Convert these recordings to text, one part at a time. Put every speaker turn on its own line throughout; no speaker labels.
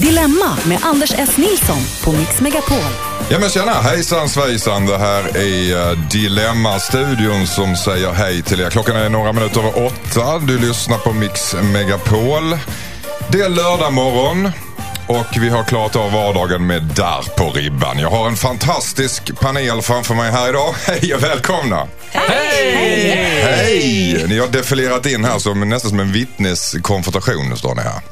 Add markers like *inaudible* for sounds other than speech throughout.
Dilemma med Anders S. Nilsson på Mix Megapol.
Ja men tjena, hejsan svejsan. Det här är eh, Dilemma-studion som säger hej till er. Klockan är några minuter över åtta. Du lyssnar på Mix Megapol. Det är lördag morgon. Och vi har klarat av vardagen med darr på ribban. Jag har en fantastisk panel framför mig här idag. *laughs* Hej och välkomna!
Hej!
Hej! Ni har defilerat in här som nästan som en vittneskonfrontation står ni här. *laughs*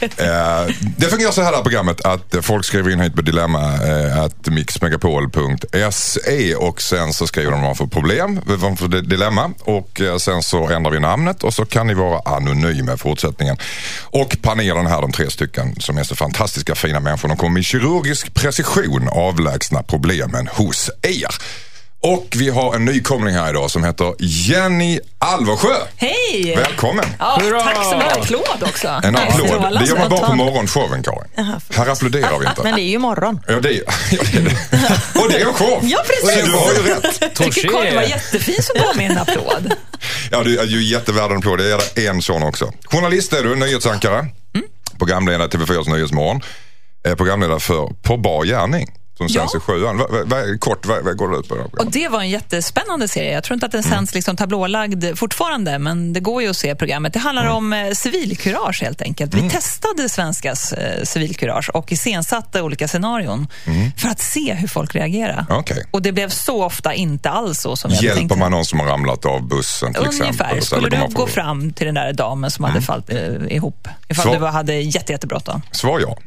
eh, det fungerar så här det här programmet att folk skriver in hit på dilemma eh, att mixmegapol.se och sen så skriver de vad de får problem, vad de får dilemma och eh, sen så ändrar vi namnet och så kan ni vara anonyma i fortsättningen. Och panelen här, de tre stycken som är så fantastiska fina människor, de kommer med kirurgisk precision avlägsna problemen hos er. Och vi har en nykomling här idag som heter Jenny Alversjö.
Hej!
Välkommen!
Ja, tack så mycket. Applåd också.
En applåd. Det gör man bara på morgonshowen Karin. Här applåderar vi inte.
Men det är ju morgon.
Ja, det är, *laughs* ja, det är det. Och det är en show!
Ja, precis.
Du har ju rätt.
Jag tycker Karin var jättefin som gav mig en applåd.
Ja, du är ju jättevärd en applåd. Jag ger dig en sån också. Journalist är du, nyhetsankare. Programledare TV4s Nyhetsmorgon. Programledare för På bar gärning. Som sänds
Ja.
i sjuan. Va, va, va, kort, vad går det ut på? det
Och det var en jättespännande serie. Jag tror inte att den sänds liksom tablålagd fortfarande, men det går ju att se programmet. Det handlar om eh, civilkurage helt enkelt. Vi testade svenskas eh, civilkurage och iscensatte olika scenarion för att se hur folk reagerar.
Okej.
Och det blev så ofta inte alls så som tänkt.
Hjälper man någon som har ramlat av bussen till exempel?
Ungefär.
Och
Skulle du gå fram till den där damen som hade fallit eh, ihop? Ifall
Så-
du hade jätte, jättebråttom.
Svar ja.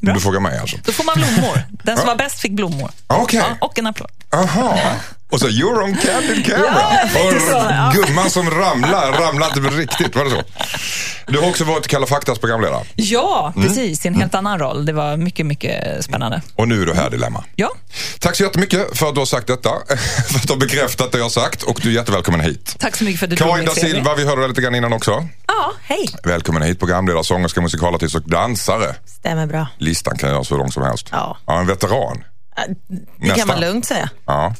Bra.
Du frågar mig alltså.
Då får man blommor. Den som var bäst fick blommor.
Okej.
Ja, och en applåd.
Aha. Och så you're on candid camera.
Ja, tänkte så, ja.
och gumman som ramlar, ramlar inte på riktigt. Var det så? Du har också varit Kalla faktas programledare.
Ja,
Mm.
precis. I en helt annan roll. Det var mycket, mycket spännande.
Och nu är du här Dilemma.
Ja,
Tack så jättemycket för att du har sagt detta. *laughs* för att du har bekräftat det jag har sagt. Och du är jättevälkommen hit.
tack så mycket för att du drog
Karin
mig
da Silva, vi hörde det lite grann innan också.
Ja, hej.
Välkommen hit, programledare, sångerska, musikalartist och dansare.
Stämmer bra.
Listan kan göras hur lång som helst.
Ja.
en veteran.
Det
Nästan.
kan man lugnt säga.
Ja.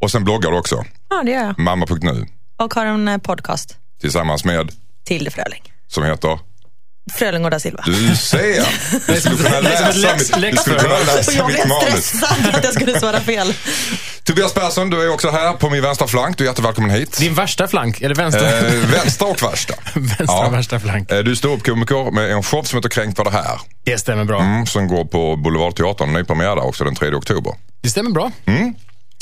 Och sen bloggar du också.
Ja, det gör jag.
Mamma.nu.
Och har en eh, podcast.
Tillsammans med,
Tilde Fröling.
som heter
Fröling och da Silva.
Du ser! Du skulle kunna läsa mitt, du skulle kunna
läxförhör.
Och
läsa
jag blev
manus.
stressad att jag skulle svara fel. *laughs*
Tobias Persson, du är också här på min vänstra flank. Du är jättevälkommen hit.
Din värsta flank, eller vänstra?
Eh, vänstra och värsta. *laughs*
Vänstra och värsta flank.
Eh, Du är ståuppkomiker med en show som heter Kränkt var det här.
Det stämmer bra.
Mm, som går på Boulevardteatern. Ny premiär där också den 3 oktober.
Det stämmer bra.
Mm.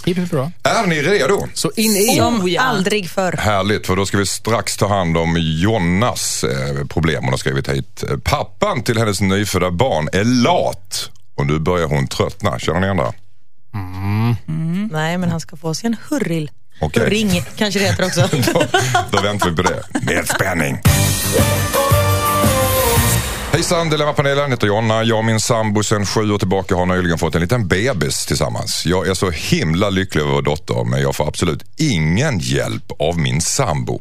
Hipp, hipp, bra.
Är ni redo?
Så in i...
Som
Oh, ja.
aldrig förr.
Härligt, för då ska vi strax ta hand om Jonnas eh, problem. Hon har skrivit hit. Pappan till hennes nyfödda barn är lat och nu börjar hon tröttna. Känner ni igen det?
Nej, men han ska få sig en hurril.
Okej.
Hurring kanske det heter också. *laughs*
Då, då väntar vi på det. Med spänning. *laughs* Hejsan, Dilemmapanelen heter Jonna. Jag och min sambo sedan sju år tillbaka har nyligen fått en liten bebis tillsammans. Jag är så himla lycklig över vår dotter men jag får absolut ingen hjälp av min sambo.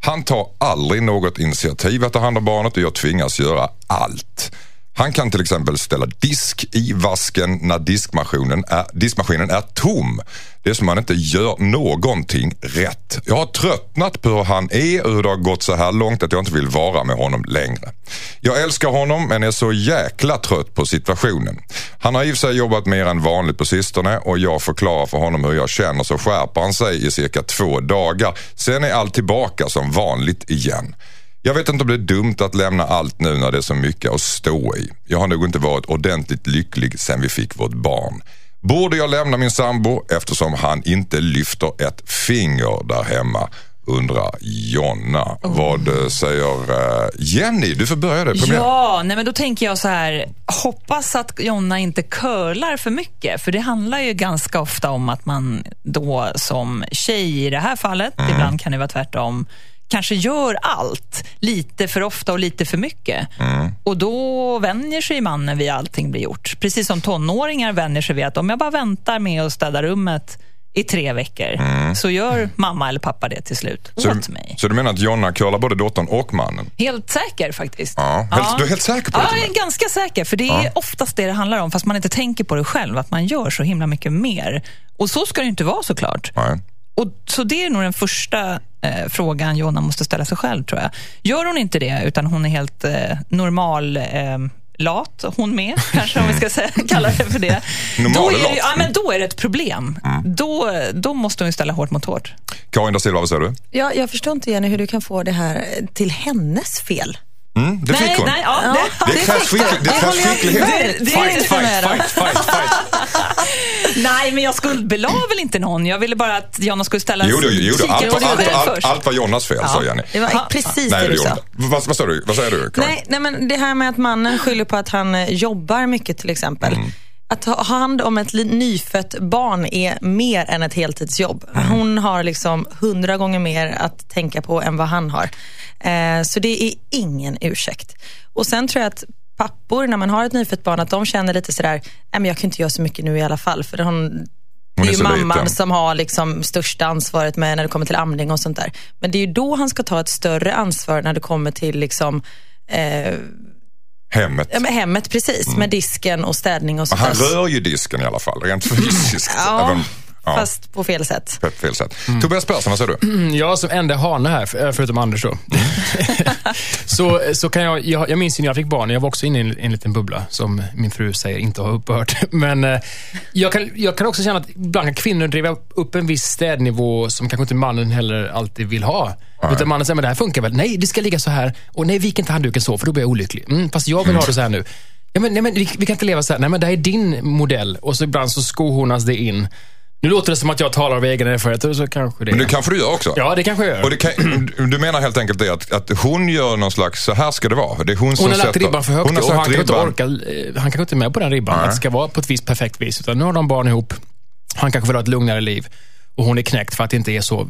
Han tar aldrig något initiativ att ta hand om barnet och jag tvingas göra allt. Han kan till exempel ställa disk i vasken när diskmaskinen är, diskmaskinen är tom. Det är som att han inte gör någonting rätt. Jag har tröttnat på hur han är och hur det har gått så här långt att jag inte vill vara med honom längre. Jag älskar honom men är så jäkla trött på situationen. Han har i och för sig jobbat mer än vanligt på sistone och jag förklarar för honom hur jag känner så skärper han sig i cirka två dagar. Sen är allt tillbaka som vanligt igen. Jag vet inte om det är dumt att lämna allt nu när det är så mycket att stå i. Jag har nog inte varit ordentligt lycklig sen vi fick vårt barn. Borde jag lämna min sambo eftersom han inte lyfter ett finger där hemma? Undrar Jonna. Vad eh, säger eh, Jenny? Du får börja det. Premiär.
Ja, nej men då tänker jag så här, hoppas att Jonna inte curlar för mycket. För det handlar ju ganska ofta om att man då som tjej i det här fallet,
Mm.
ibland kan det vara tvärtom, kanske gör allt lite för ofta och lite för mycket.
Mm.
Och då vänjer sig mannen vid att allting blir gjort. Precis som tonåringar vänjer sig vid att om jag bara väntar med att städa rummet i tre veckor så gör mamma eller pappa det till slut
Mm. Så,
åt mig.
så du menar att Jonna curlar både dottern och mannen?
Helt säker faktiskt.
Ja, helt- du är helt säker på det
Ja, jag är ganska säker. För det är
Ja.
oftast det det handlar om, fast man inte tänker på det själv. Att man gör så himla mycket mer. Och så ska det inte vara såklart.
Nej.
Och, så det är nog den första eh, frågan Jonna måste ställa sig själv, tror jag. Gör hon inte det, utan hon är helt eh, normal, eh, lat, hon med, *laughs* kanske om vi ska säga, *laughs* kalla det för det.
Normal
då, är det, ja, men då är det ett problem.
Mm.
Då, då måste hon ställa hårt mot hårt.
Karin da Silva, vad säger du?
Ja, jag förstår inte Jenny hur du kan få det här till hennes fel.
Mm, det fick hon.
nej, ja,
Ja,
det,
Det det
håller jag
skicklighet.
verkligen
Det- det är
inte
Fight,
med om.
fight, fight, fight, fight. *laughs*
nej, men jag skuldbelade väl inte någon. Jag ville bara att Jonna skulle ställa
Jo, jo, jo, allt, var- allt, allt, allt var Jonas fel, sa Jenny.
Det var
Ja.
precis
Nej,
det du sa.
Vad, vad, sa du? vad säger du, Karin?
Nej, nej, men det här med att mannen skyller på att han eh, jobbar mycket till exempel.
Mm.
Att ha hand om ett nyfött barn är mer än ett heltidsjobb. Hon har liksom hundra gånger mer att tänka på än vad han har. Eh, så det är ingen ursäkt. Och sen tror jag att pappor, när man har ett nyfött barn, att de känner lite sådär, men jag kan inte göra så mycket nu i alla fall. För hon, det är ju mamman
liten.
som har liksom största ansvaret med när det kommer till amning och sånt där. Men det är ju då han ska ta ett större ansvar när det kommer till liksom, eh,
Hemmet.
Ja, med hemmet precis, med disken och städning och sånt
Han rör ju disken i alla fall, rent fysiskt. *laughs*
Ja,
Även, ja,
fast på fel sätt.
på fel sätt. Tobias Persson, vad säger du?
Mm, Jag som enda hane här, för- förutom Anders då. *laughs* så, så kan jag, jag, jag minns ju när jag fick barn, jag var också inne i en, en liten bubbla som min fru säger inte har upphört. *laughs* Men eh, jag, kan, jag kan också känna att ibland kan kvinnor driva upp en viss städnivå som kanske inte mannen heller alltid vill ha. Utan mannen säger, men det här funkar väl? Nej, det ska ligga så här. Och nej, vik inte handduken så, för då blir jag olycklig. Mm, fast jag vill ha det så här nu. Ja, men, nej, men vi, vi kan inte leva så här. Nej, men det här är din modell. Och så ibland så skohornas det in. Nu låter det som att jag talar av egen erfarenhet, och så kanske det
Men det kanske du gör också?
Ja, det kanske jag gör.
Och kan, *clears throat* du menar helt enkelt det att, att hon gör någon slags, så här ska det vara. Det är hon som
Hon har lagt
sätter,
ribban för högt
hon har
och han kanske inte orkar, eh, han kanske inte är med på den ribban.
Nej.
Att det ska vara på ett visst perfekt vis. Utan nu har de barn ihop. Han kanske vill ha ett lugnare liv. Och hon är knäckt för att det inte är så eh,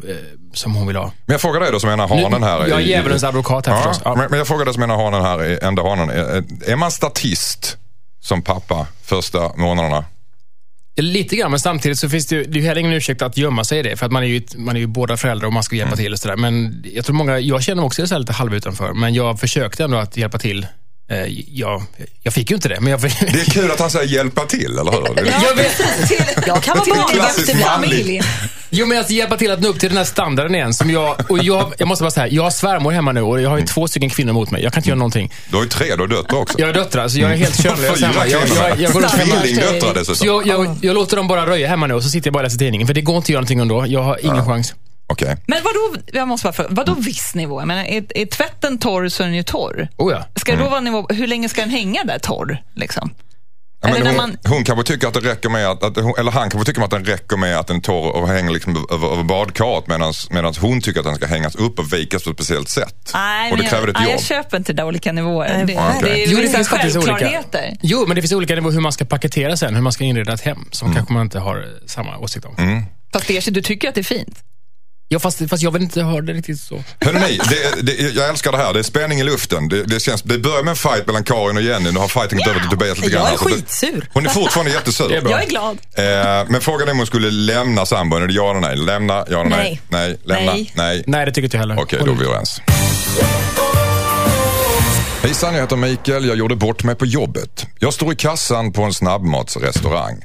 som hon vill ha.
Men jag frågar dig då som ena hanen här.
Jag är djävulens advokat här
ja,
förstås. Ja.
Men, jag frågar dig som ena hanen här, enda hanen. Är, är man statist som pappa första månaderna?
Lite grann, men samtidigt så finns det ju, det är ju heller ingen ursäkt att gömma sig i det. För att man är ju, man är ju båda föräldrar och man ska
Mm.
hjälpa till och sådär. Men jag tror många, jag känner mig också så här lite halvutanför. Men jag försökte ändå att hjälpa till. Eh, jag, jag fick ju inte det, men jag...
Det är kul att han säger hjälpa till, eller hur? Det-
jag vet,
Jag kan vara
Till
barnvakt ibland.
Jo, men att hjälpa till att nå upp till den här standarden igen. Som jag, och jag, jag måste bara säga, jag har svärmor hemma nu och jag har
Mm.
ju två stycken kvinnor mot mig. Jag kan inte göra någonting.
Du har ju tre, du har döttrar också.
Jag har döttrar, så jag är helt könlös hemma. Jag, jag, jag, går runt hemma.
Tvillingdöttrar
Så
dessutom.
jag, jag, jag låter dem bara röja hemma nu och så sitter jag bara och läser tidningen. För det går inte att göra någonting ändå. Jag har ingen chans.
Okej.
Men vadå, jag måste bara fråga, vadå viss nivå? Jag menar, är, är tvätten torr så är den ju torr.
Oh ja.
Ska det då vara nivå, hur länge ska den hänga där torr? Liksom?
Ja, men hon,
man-
hon kanske tycker att det räcker med att, att hon, eller han kanske tycker att den räcker med att den torr och hänger liksom över, över badkaret medan hon tycker att den ska hängas upp och vikas på ett speciellt sätt.
Nej,
och det kräver
jag,
ett
nej,
jobb.
jag köper inte det där olika nivåer.
Nej,
det,
okej.
det är
Jo, det
vissa
finns faktiskt olika. Jo, men det finns olika nivåer hur man ska paketera sen. Hur man ska inreda ett hem. Som kanske man inte har eh, samma åsikt om.
Mm.
Fast det, du tycker att det är fint?
Ja, fast, fast jag vill inte ha det riktigt så.
Hörrni, det, det, jag älskar det här. Det är spänning i luften. Det, det, känns, det börjar med en fight mellan Karin och Jenny. Nu har fighten gått över till Tobias lite grann.
Jag är
här, så det-
skitsur.
Hon är fortfarande jättesur.
Det är bra.
Jag är glad.
Eh, men frågan är om hon skulle lämna sambon. Är det ja eller nej? Lämna, ja eller nej?
Nej.
Nej. Lämna,
Nej.
nej.
Nej, det tycker inte jag heller.
Okej, då är vi överens. Hejsan, jag heter Mikael. Jag gjorde bort mig på jobbet. Jag står i kassan på en snabbmatsrestaurang.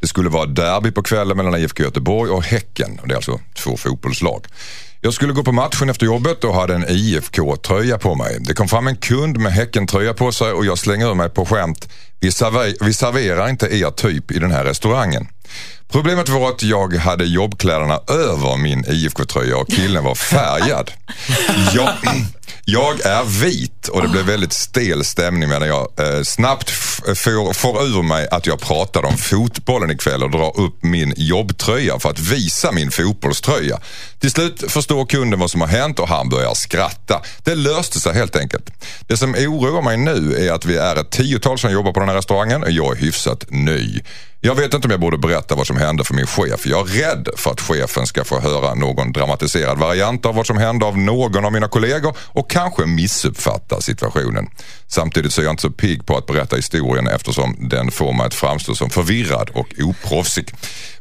Det skulle vara derby på kvällen mellan IFK Göteborg och Häcken. Det är alltså två fotbollslag. Jag skulle gå på matchen efter jobbet och hade en IFK-tröja på mig. Det kom fram en kund med Häcken-tröja på sig och jag slänger ur mig på skämt. Vi, server vi serverar inte er typ i den här restaurangen. Problemet var att jag hade jobbkläderna över min IFK-tröja och killen var färgad. *laughs* Jag, jag är vit och det blev väldigt stel stämning medan jag eh, snabbt får, får ur mig att jag pratade om fotbollen ikväll och drar upp min jobbtröja för att visa min fotbollströja. Till slut förstår kunden vad som har hänt och han börjar skratta. Det löste sig helt enkelt. Det som oroar mig nu är att vi är ett tiotal som jobbar på den här restaurangen och jag är hyfsat ny. Jag vet inte om jag borde berätta vad som hände för min chef. Jag är rädd för att chefen ska få höra någon dramatiserad variant av vad som hände av någon av mina kollegor och kanske missuppfatta situationen. Samtidigt så är jag inte så pigg på att berätta historien eftersom den får mig att framstå som förvirrad och oproffsig.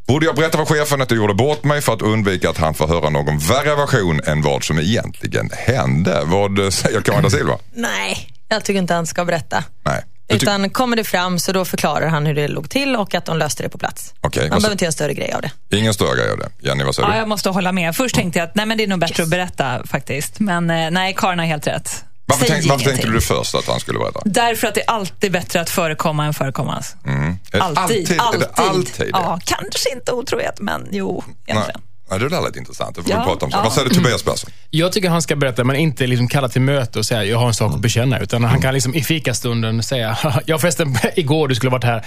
Borde jag berätta för chefen att jag gjorde bort mig för att undvika att han får höra någon värre version än vad som egentligen hände? Vad säger Karin da Silva?
Nej, jag tycker inte han ska berätta.
Nej.
Utan kommer det fram så då förklarar han hur det låg till och att de löste det på plats.
Okej,
Man behöver inte göra en större grej av det.
Ingen större grej av det. Jenny, vad säger
Ja,
du?
jag måste hålla med. Först tänkte jag att nej, men det är nog bättre att berätta faktiskt. Men eh, nej, Karin har helt rätt.
Varför, tänk, varför tänkte du först att han skulle berätta?
Därför att det är alltid bättre att förekomma än förekommas.
Mm.
Alltid.
Alltid? Alltid det?
Ja, kanske inte otrohet, men jo,
Nej.
egentligen.
Nej, det där lät intressant. Det får
Ja,
vi prata om sen.
ja.
Vad säger du Tobias Persson?
Jag tycker han ska berätta, men inte liksom kalla till möte och säga jag har en sak att bekänna. Utan
Mm.
han kan liksom i fikastunden säga, *laughs* jag förresten, *laughs* igår du skulle varit här.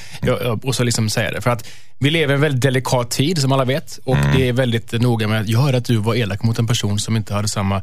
Och så liksom säga det. För att vi lever i en väldigt delikat tid, som alla vet. Och
Mm.
det är väldigt noga med att jag hörde att du var elak mot en person som inte hade samma...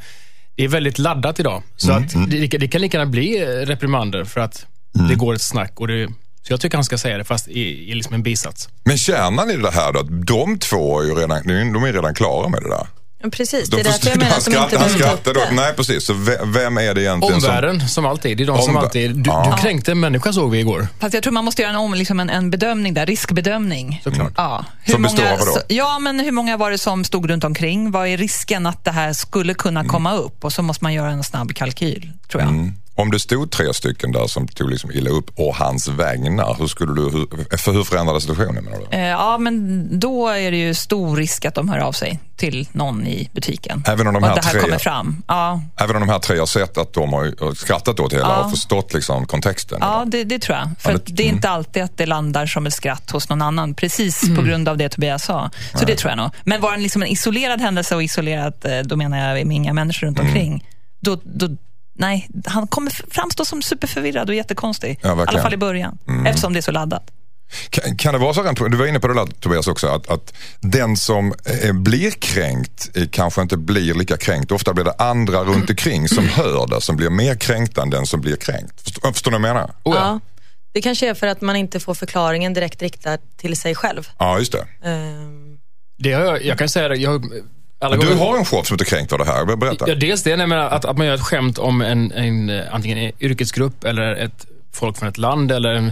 Det är väldigt laddat idag. Så
Mm.
att det, det kan lika gärna bli reprimander för att
Mm.
det går ett snack. Och det, så jag tycker han ska säga det, fast i, i liksom en bisats.
Men känner ni det här då? att De två är ju redan, de är redan klara med det där.
Ja, Precis,
De
det är därför jag menar
han
att de inte
han
behöver upp
skrattar då. Nej, precis. Så ve- vem är det egentligen som...
Omvärlden, som alltid. Det är de som
Omvär-
alltid... Du,
Ja.
du kränkte en människa såg vi igår.
Fast jag tror man måste göra en, om, liksom en, en bedömning där, riskbedömning.
Såklart.
Ja.
Som består av vadå?
så, ja, men hur många var det som stod runt omkring? Vad är risken att det här skulle kunna
Mm.
komma upp? Och så måste man göra en snabb kalkyl, tror jag.
Om det stod tre stycken där som tog liksom illa upp å hans vägnar, hur, skulle du, hur, för hur förändrades situationen menar du?
Eh, Ja, men då är det ju stor risk att de hör av sig till någon i butiken.
Även om de
och
här
att det här
tre-
kommer fram. Ja,
Även om de här tre har sett att de har skrattat åt hela
Ja.
och förstått liksom kontexten.
ja det, det tror jag. För
Ja, det-
det är inte alltid att det landar som ett skratt hos någon annan, precis
Mm.
på grund av det Tobias sa. Så det tror jag nog. Men var det liksom en isolerad händelse och isolerat, eh, då menar jag med inga människor runt
Mm.
omkring, då, då Nej, han kommer framstå som superförvirrad och jättekonstig.
Ja,
I alla fall i början. Eftersom det är så laddat.
Kan, kan det vara så, du var inne på det där Tobias också, att, att den som eh, blir kränkt eh, kanske inte blir lika kränkt. Ofta blir det andra runt omkring som *clears throat* hör det, som blir mer kränkta än den som blir kränkt. Förstår, förstår ni vad jag menar?
Oh, ja.
Ja. Det kanske är för att man inte får förklaringen direkt riktad till sig själv.
Ja, just det.
Ehm,
Det har jag, jag kan säga det, jag har alla
Du har en shop som heter Kränkt av det här, berätta.
Ja, dels det, nej, men att, att man gör ett skämt om en, en, eh, antingen en yrkesgrupp eller ett folk från ett land eller en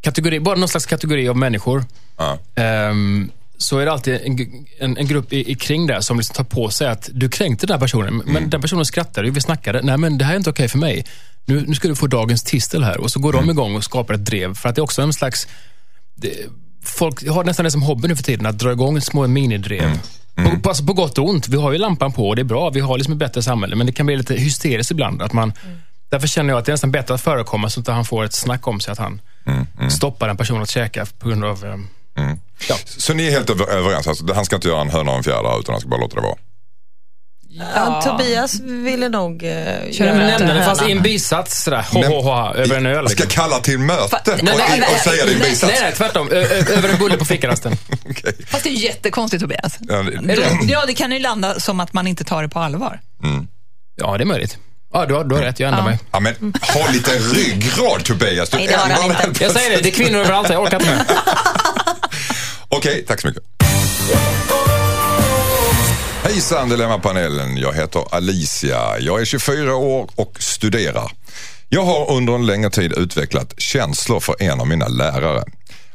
kategori, bara någon slags kategori av människor.
Ja.
Ehm, så är det alltid en, en, en grupp i, i kring det som liksom tar på sig att du kränkte den här personen, men den personen skrattade, vi snackade, nej men det här är inte okej för mig. Nu, nu ska du få dagens tistel här och så går de igång och skapar ett drev. För att det är också en slags det, folk har nästan det som hobby nu för tiden, att dra igång små minidrev. På, på, alltså på gott och ont. Vi har ju lampan på och det är bra. Vi har liksom ett bättre samhälle. Men det kan bli lite hysteriskt ibland. Att man, Därför känner jag att det är nästan bättre att förekomma så att han får ett snack om sig. Att han stoppar en person att käka på grund av... ehm, Ja.
Så ni är helt över- överens, alltså, han ska inte göra en höna och en fjäder utan han ska bara låta det vara?
Ja. Tobias ville nog uh,
Köra
Jag
möte.
nämnde det fast i en bisats sådär, ho, ho, ho, över en öl.
Jag ska
Liksom.
kalla till möte och,
nej, nej,
och säga din
Nej,
bisats?
nej, tvärtom. Ö, ö, över en bulle på fikarasten. *laughs*
Okej.
Fast det är ju jättekonstigt Tobias.
Ja, det-
Ja, det kan ju landa som att man inte tar det på allvar.
Ja, det är möjligt. Ja, du har, du har rätt. Jag ändrar
Ja.
mig.
Ja, men ha lite ryggrad Tobias. Du
Nej, det har han inte.
Jag säger det, det är kvinnor överallt. Jag orkar inte med. *laughs*
Okej, tack så mycket. Hejsan Dilemmapanelen, jag heter Alicia. Jag är 24 år och studerar. Jag har under en längre tid utvecklat känslor för en av mina lärare.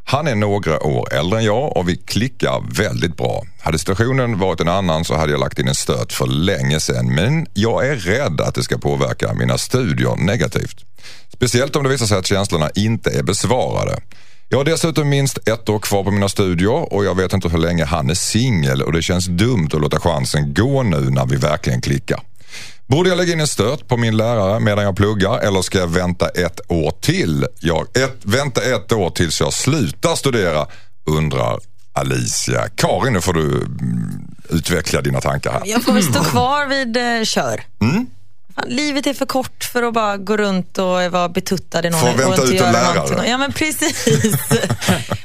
Han är några år äldre än jag och vi klickar väldigt bra. Hade situationen varit en annan så hade jag lagt in en stöt för länge sedan men jag är rädd att det ska påverka mina studier negativt. Speciellt om det visar sig att känslorna inte är besvarade. Jag har dessutom minst ett år kvar på mina studier och jag vet inte hur länge han är singel och det känns dumt att låta chansen gå nu när vi verkligen klickar. Borde jag lägga in en stöt på min lärare medan jag pluggar eller ska jag vänta ett år till? Jag, ett, vänta ett år tills jag slutar studera undrar Alicia. Karin, nu får du mm, utveckla dina tankar här.
Jag får väl stå kvar vid uh, kör. Fan, livet är för kort för att bara gå runt och vara betuttad i någon
Får vänta
och
ut en lärare.
Ja men precis. *laughs*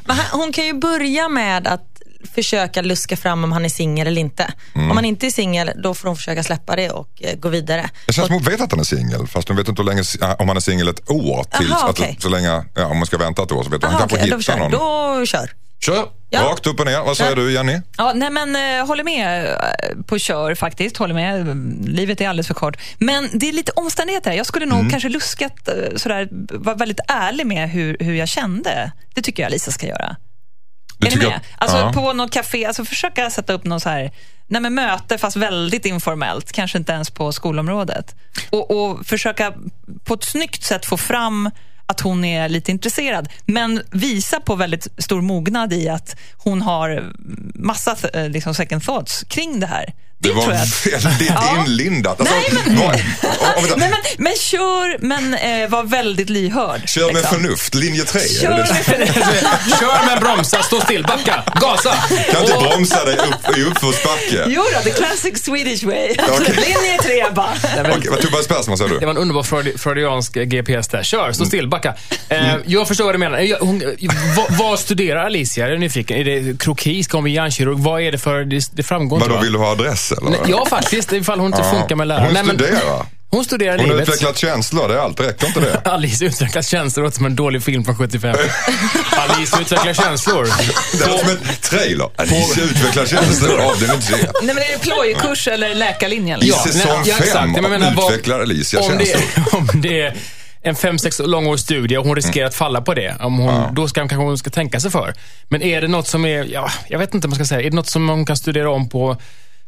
men hon kan ju börja med att försöka luska fram om han är singel eller inte.
Mm.
Om han inte är singel, då får hon försöka släppa det och eh, gå vidare.
Det känns som hon vet att han är singel fast hon vet inte hur länge, om han är singel ett år. Tills,
Aha,
att,
okej.
så länge, ja, om man ska vänta ett år så vet hon. Han kanske
då,
hittar någon.
då kör.
Kör,
Ja.
rakt upp och ner. Vad säger
Ja.
du Jenny?
Ja, nej men eh, håller med eh, på kör faktiskt. Håller med. Livet är alldeles för kort. Men det är lite omständigheter. Jag skulle
Mm.
nog kanske luskat eh, sådär, vara väldigt ärlig med hur, hur jag kände. Det tycker jag Lisa ska göra.
Du
är ni med?
att-
Alltså
ja.
på något café, alltså försöka sätta upp någon så här Nej, men möte fast väldigt informellt, kanske inte ens på skolområdet. Och, och försöka på ett snyggt sätt få fram att hon är lite intresserad, men visa på väldigt stor mognad i att hon har massa eh, liksom second thoughts kring det här.
Det var
tror jag. *laughs*
väldigt
Ja.
inlindat. Alltså,
Nej, men-
om- om-
men, men kör, men eh, var väldigt lyhörd.
Kör med
liksom.
förnuft, linje 3. *laughs*
Kör med förnuft.
Kör med bromsar, stå still, backa, gasa.
Kan inte
Och-
bromsa dig upp, i uppförsbacke.
Jo då, the classic Swedish way. *laughs*
Okej.
Linje tre bara.
Okej, vad Tobias Persson sa
Det
du?
var en underbar freudi- freudiansk eh, GPS där. Kör, stå still, backa. Eh, jag förstår vad du menar. Jag, hon, vad, vad studerar Alicia? Jag är nyfiken. Är det kroki? Ska hon bli hjärnkirurg? Vad är det för... Det, det framgår inte.
Vadå,
va?
vill du ha adress eller?
Nej, Ja, faktiskt. Ifall hon inte
Ja.
funkar med läraren.
Hon
Nej, men-
studerar.
Hon studerar
Hon har
livet.
utvecklat känslor, det är allt. Räcker inte det? *laughs*
Alice utvecklar känslor låter som en dålig film från 75. *laughs* Alice utvecklar känslor.
Det låter som en trailer. Alicia utvecklar känslor av den inte.
Nej, men är det plojkurs eller läkarlinjen?
I säsong
nej, ja, exakt.
fem
Men jag menar, vad-
utvecklar Alicia
om det,
känslor. *laughs*
om det är en fem, sex långårig studie och hon riskerar att falla på det, om hon, då ska, kanske hon ska tänka sig för. Men är det något som är, ja, jag vet inte vad man ska säga, är det något som hon kan studera om på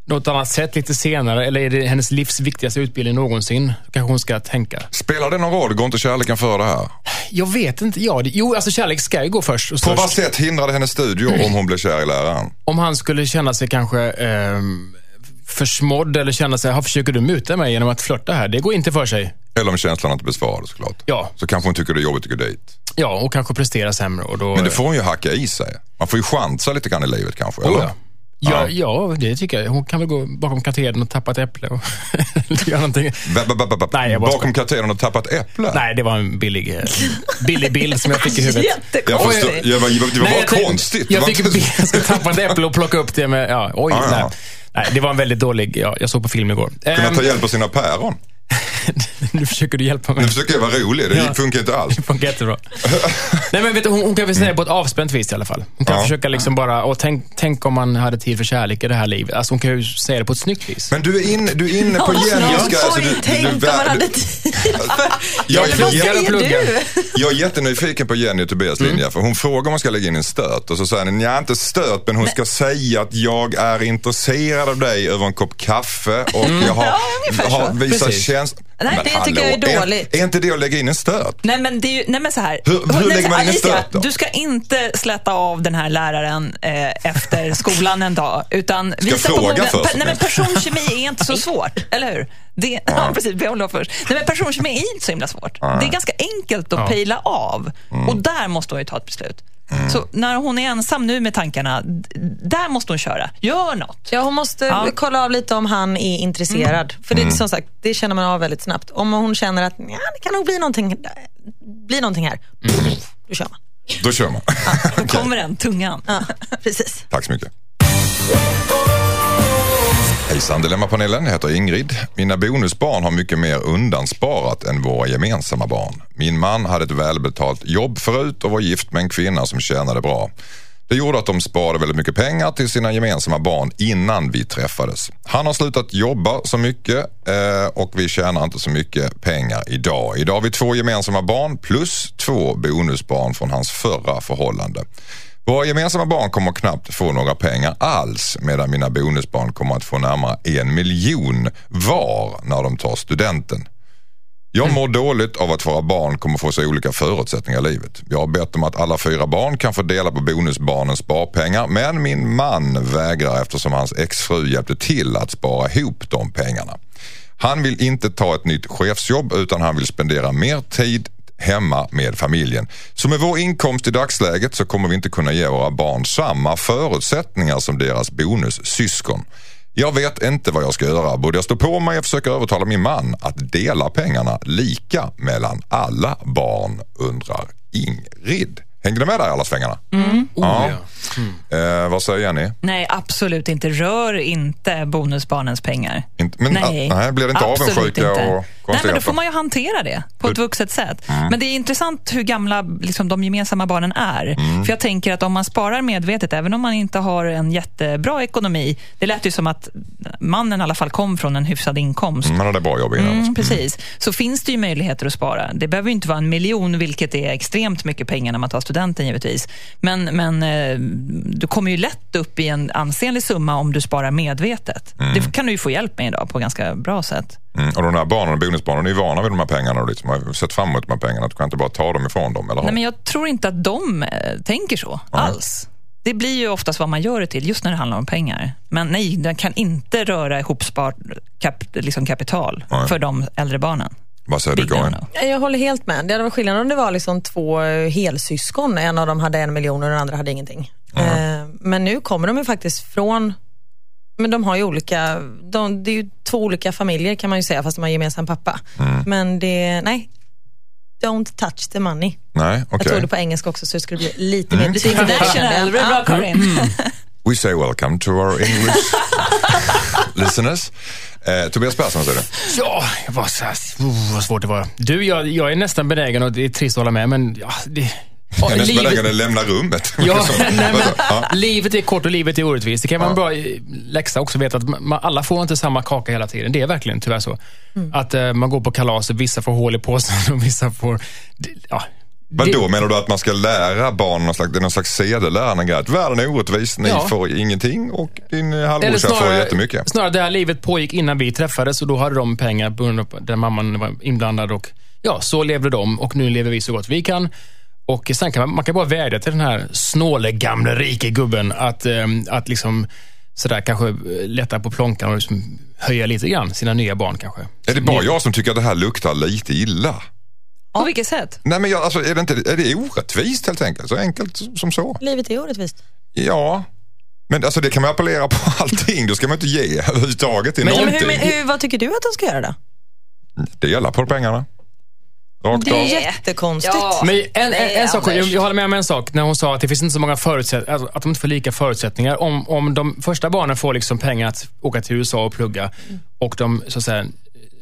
något annat sätt lite senare? Eller är det hennes livs viktigaste utbildning någonsin? Kanske hon ska tänka.
Spelar det någon roll? Går inte kärleken för det här?
Jag vet inte. Ja, det, jo, alltså kärlek ska ju gå först.
På vad sätt hindrade hennes studier om hon blev kär i läraren?
Om han skulle känna sig kanske ehm, försmådd eller känna sig, "Ha, försöker du muta mig genom att flörta här? Det går inte för sig.
Eller om känslorna inte besvarades såklart.
Ja.
Så kanske hon tycker det är jobbigt att gå dit.
Ja, och kanske prestera sämre. Och då,
Men det får hon ju hacka i sig. Man får ju chansa lite grann i livet kanske.
Oh,
Eller?
ja. Ja, ja, det tycker jag. Hon kan väl gå bakom katedern och tappa ett äpple och *laughs* göra någonting.
Ba, ba.
Nej, jag
Bakom katedern och tappat äpple?
Nej, det var en billig, eh, billig bild som jag fick i huvudet.
Jag förstår, jag var, det var
Nej,
bara konstigt.
Jag fick en bild, jag skulle tappa ett äpple och plocka upp det med, ja, oj.
Ja.
Nej. nej, det var en väldigt dålig, ja, jag såg på film igår.
Kunna
Ehm,
ta hjälp av sina päron. *laughs*
nu försöker du hjälpa mig.
Nu försöker jag vara rolig, det
Ja.
funkar inte alls.
Det funkar jättebra. Nej men vet du, hon, hon kan väl säga det på ett avspänt vis i alla fall. Hon kan
Ja.
försöka liksom bara, och tänk, tänk om man hade tid för kärlek i det här livet. Alltså hon kan ju säga det på ett snyggt vis.
Men du är inne, du är inne på
Ja,
Jenniska. alltså, du-
tänk
du-
om
du-
man hade tid för... *laughs*
Jag, jag,
pluggar.
du?
jag är jättenyfiken på Jenny och Tobias
Mm.
linje. För hon frågar om hon ska lägga in en stöt. Och så säger hon, ja inte stöt, men hon ska säga att jag är intresserad av dig över en kopp kaffe. Och jag har,
Ja,
har visat
Precis.
Nej,
Men
det tycker jag är
hallå,
dåligt.
Är, är inte det att lägga in en stöt?
Nej men, det är ju, nej men så här.
Hur- hur
Nej,
lägger man in en stöt då?
Du ska inte släta av den här läraren eh, efter *laughs* skolan en dag. Utan visa
fråga
på
först,
Nej men personkemi är inte så svårt, eller hur? Det, ja. *laughs* precis, be om lov först. Nej men personkemi är inte så himla svårt. Det är ganska enkelt att
Ja.
pejla av.
Mm.
Och där måste hon ju ta ett beslut. Så när hon är ensam nu med tankarna, där måste hon köra. Gör något.
Ja, hon måste
Ja.
kolla av lite om han är intresserad. För det,
Mm.
som sagt, det känner man av väldigt snabbt. Om hon känner att ja, det kan nog bli någonting, bli någonting här, då kör man.
Då kör man.
Då *laughs* kommer den, tungan.
Ja, *laughs* precis.
Tack så mycket. Hejsan Dilemmapanelen, jag heter Ingrid. Mina bonusbarn har mycket mer undansparat än våra gemensamma barn. Min man hade ett välbetalt jobb förut och var gift med en kvinna som tjänade bra. Det gjorde att de sparade väldigt mycket pengar till sina gemensamma barn innan vi träffades. Han har slutat jobba så mycket eh, och vi tjänar inte så mycket pengar idag. Idag har vi två gemensamma barn plus två bonusbarn från hans förra förhållande. Våra gemensamma barn kommer knappt få några pengar alls medan mina bonusbarn kommer att få närmare en miljon var när de tar studenten. Jag mår dåligt av att våra barn kommer få så olika förutsättningar i livet. Jag har bett om att alla fyra barn kan få dela på bonusbarnens sparpengar men min man vägrar eftersom hans exfru hjälpte till att spara ihop de pengarna. Han vill inte ta ett nytt chefsjobb utan han vill spendera mer tid hemma med familjen. Så med vår inkomst i dagsläget så kommer vi inte kunna ge våra barn samma förutsättningar som deras bonussyskon. Jag vet inte vad jag ska göra. Borde jag stå på mig och försöka övertala min man att dela pengarna lika mellan alla barn, undrar Ingrid. Hängde du med där i alla svängarna?
Mm.
Oh, ja.
Eh, vad säger Jenny?
Nej, absolut inte. Rör inte bonusbarnens pengar.
Inte- men,
nej,
nej, blir det inte
absolut
avundsjuka
inte.
och
Nej, men då får man ju hantera det på ett vuxet sätt.
Mm.
Men det är intressant hur gamla liksom, de gemensamma barnen är.
Mm.
För jag tänker att om man sparar medvetet, även om man inte har en jättebra ekonomi. Det lät ju som att mannen i alla fall kom från en hyfsad inkomst.
Man hade bra jobb innan.
Mm, precis. Så finns det ju möjligheter att spara. Det behöver ju inte vara en miljon, vilket är extremt mycket pengar när man tar studenten givetvis. Men, men eh, du kommer ju lätt upp i en ansenlig summa om du sparar medvetet. Det kan du ju få hjälp med idag på ganska bra sätt.
Mm. Och de här barnen och bonusbarnen är ju vana vid de här pengarna och liksom har sett fram emot de här pengarna. Du kan inte bara ta dem ifrån dem, eller
Nej,
hur?
men jag tror inte att de eh, tänker så alls. Det blir ju oftast vad man gör det till, just när det handlar om pengar. Men nej, den kan inte röra ihopspart kap, liksom kapital
Nej.
för de äldre barnen.
Vad säger du Karin?
Jag håller helt med. Det hade varit skillnad om det var liksom två eh, helsyskon. En av dem hade en miljon och den andra hade ingenting. Eh, Men nu kommer de ju faktiskt från men de har ju olika, de, det är ju två olika familjer kan man ju säga fast de har gemensam pappa. Men det, nej, don't touch the money.
Nej,
Jag
okej.
tog det på engelska också så det skulle bli lite mer tydligt.
International, *laughs* det är bra Karin.
We say welcome to our English *laughs* listeners. Eh, Tobias Persson säger du?
Ja, jag var så här, oh, vad svårt det var. Du, jag, jag är nästan benägen och det är trist att hålla med, men ja, det... Ja,
nästan
livet-
benägen att lämna rummet. *laughs*
Ja, *laughs* nej, men,
ja.
Livet är kort och livet är orättvist. Det kan vara en bra eh, läxa också, veta att man, alla får inte samma kaka hela tiden. Det är verkligen tyvärr så. Att eh, man går på kalas och vissa får hål i påsen och vissa får... Ja,
Vad
det-
då menar du att man ska lära barn någon slags, det är någon slags sedelärande grej? Att världen är orättvis, ni
Ja.
får ingenting och din halvbrorsa får jättemycket.
snarare det här livet pågick innan vi träffades och då hade de pengar på grund av där mamman var inblandad och ja, så levde de och nu lever vi så gott vi kan. Och sen kan man, man kan bara vädja till den här snåle gamle rike gubben att, eh, att liksom sådär kanske eh, lätta på plånkan och liksom höja lite grann sina nya barn kanske.
Är det bara jag som tycker att det här luktar lite illa?
På vilket sätt?
Nej men jag, alltså, är, det inte, är det orättvist helt enkelt? Så enkelt som så.
Livet är orättvist.
Ja. Men alltså det kan man appellera på *laughs* allting. Då ska man inte ge överhuvudtaget till
Men-
Men
någonting.
hur, hur, vad tycker du att de ska göra då?
Dela på pengarna. Rakt
Det är
av.
jättekonstigt.
Ja.
Men en, en, en sak, jag, jag håller med om en sak när hon sa att det finns inte så många förutsättningar, alltså, att de inte får lika förutsättningar. Om, om de första barnen får liksom pengar att åka till USA och plugga och de så att säga,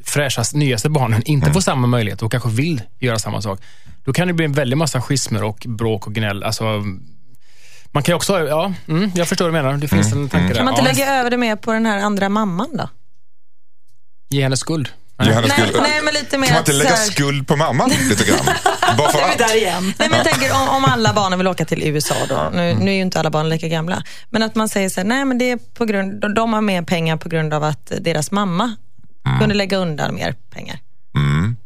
fräschast, nyaste barnen inte får samma möjlighet och kanske vill göra samma sak. Då kan det bli en väldig massa schismer och bråk och gnäll. Alltså, man kan ju också, ja, mm, jag förstår vad du menar. Det finns en tanke där.
Kan man inte
ja,
lägga över det mer på den här andra mamman då?
Ge henne skuld.
Henne
Nej, nej, men lite mer
Kan man inte
att
lägga
här-
skuld på mamman *laughs* lite grann? Bara för att.
Där igen.
Nej, men jag tänker om, om alla barnen vill åka till USA då, nu, nu är ju inte alla barn lika gamla, men att man säger så här, nej men det är på grund, de- de har mer pengar på grund av att deras mamma kunde lägga undan mer pengar.
Mm.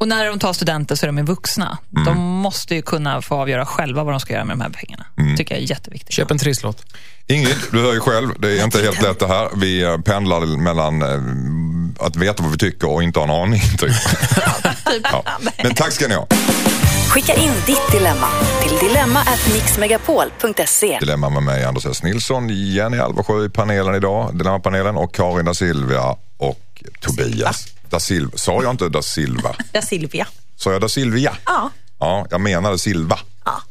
Och när de tar studenter så är de ju vuxna. De måste ju kunna få avgöra själva vad de ska göra med de här pengarna. tycker jag är jätteviktigt.
Köp en trisslott.
Ingrid, du hör ju själv, det är inte helt lätt det här. Vi pendlar mellan eh, att veta vad vi tycker och inte ha en aning. Typ. *laughs* ja. Men tack ska ni ha.
Skicka in ditt dilemma till dilemma@mixmegapol.se.
Dilemma med mig, Anders S. Nilsson, Jenny Alversjö i panelen idag, Dilemmapanelen och Karin da Silvia och Tobias. Da Silva. Sa jag inte da Silva? *laughs*
Da Silvia.
Sa jag da Silvia?
Ja,
Ja, jag menade Silva.
ja.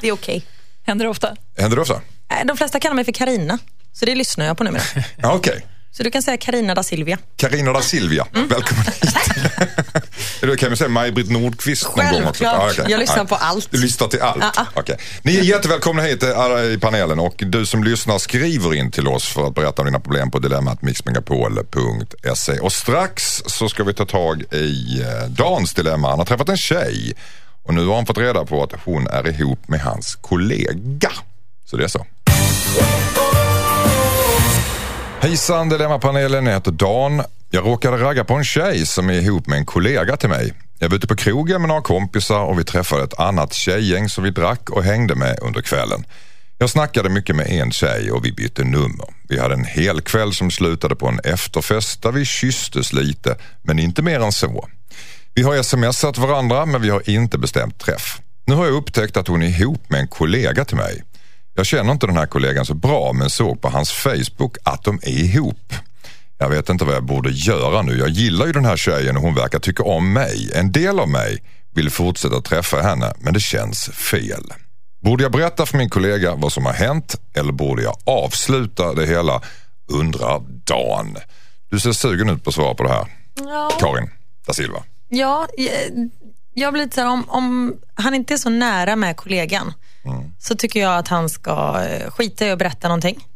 det är okej.
Händer det ofta?
Händer det ofta?
Eh, De flesta kallar mig för Karina, så det lyssnar jag på numera. *laughs*
Ja, okej.
Så du kan säga Karina da Silvia.
Carina da Silvia,
Mm.
välkommen hit. Eller kan vi säga Maj-Britt Nordqvist någon gång också?
Självklart.
okej.
Jag lyssnar på allt.
Du lyssnar till allt?
Ja, ja.
Okej. Ni är jättevälkomna hit eh, i panelen och du som lyssnar skriver in till oss för att berätta om dina problem på dilemmatmixmegapol.se. Och strax så ska vi ta tag i eh, Dans dilemma. Han har träffat en tjej och nu har han fått reda på att hon är ihop med hans kollega. Så det är så. Hejsan Dilemmapanelen, jag heter Dan. Jag råkade ragga på en tjej som är ihop med en kollega till mig. Jag var ute på krogen med några kompisar och vi träffade ett annat tjejgäng som vi drack och hängde med under kvällen. Jag snackade mycket med en tjej och vi bytte nummer. Vi hade en hel kväll som slutade på en efterfest där vi kysstes lite, men inte mer än så. Vi har smsat varandra men vi har inte bestämt träff. Nu har jag upptäckt att hon är ihop med en kollega till mig. Jag känner inte den här kollegan så bra men såg på hans Facebook att de är ihop. Jag vet inte vad jag borde göra nu. Jag gillar ju den här tjejen och hon verkar tycka om mig. En del av mig vill fortsätta träffa henne men det känns fel. Borde jag berätta för min kollega vad som har hänt eller borde jag avsluta det hela? Undrar Dan. Du ser sugen ut på att svara på det här.
Ja,
Karin da Silva.
ja jag- jag blir lite så här, om, om han inte är så nära med kollegan så tycker jag att han ska eh, skita i att berätta någonting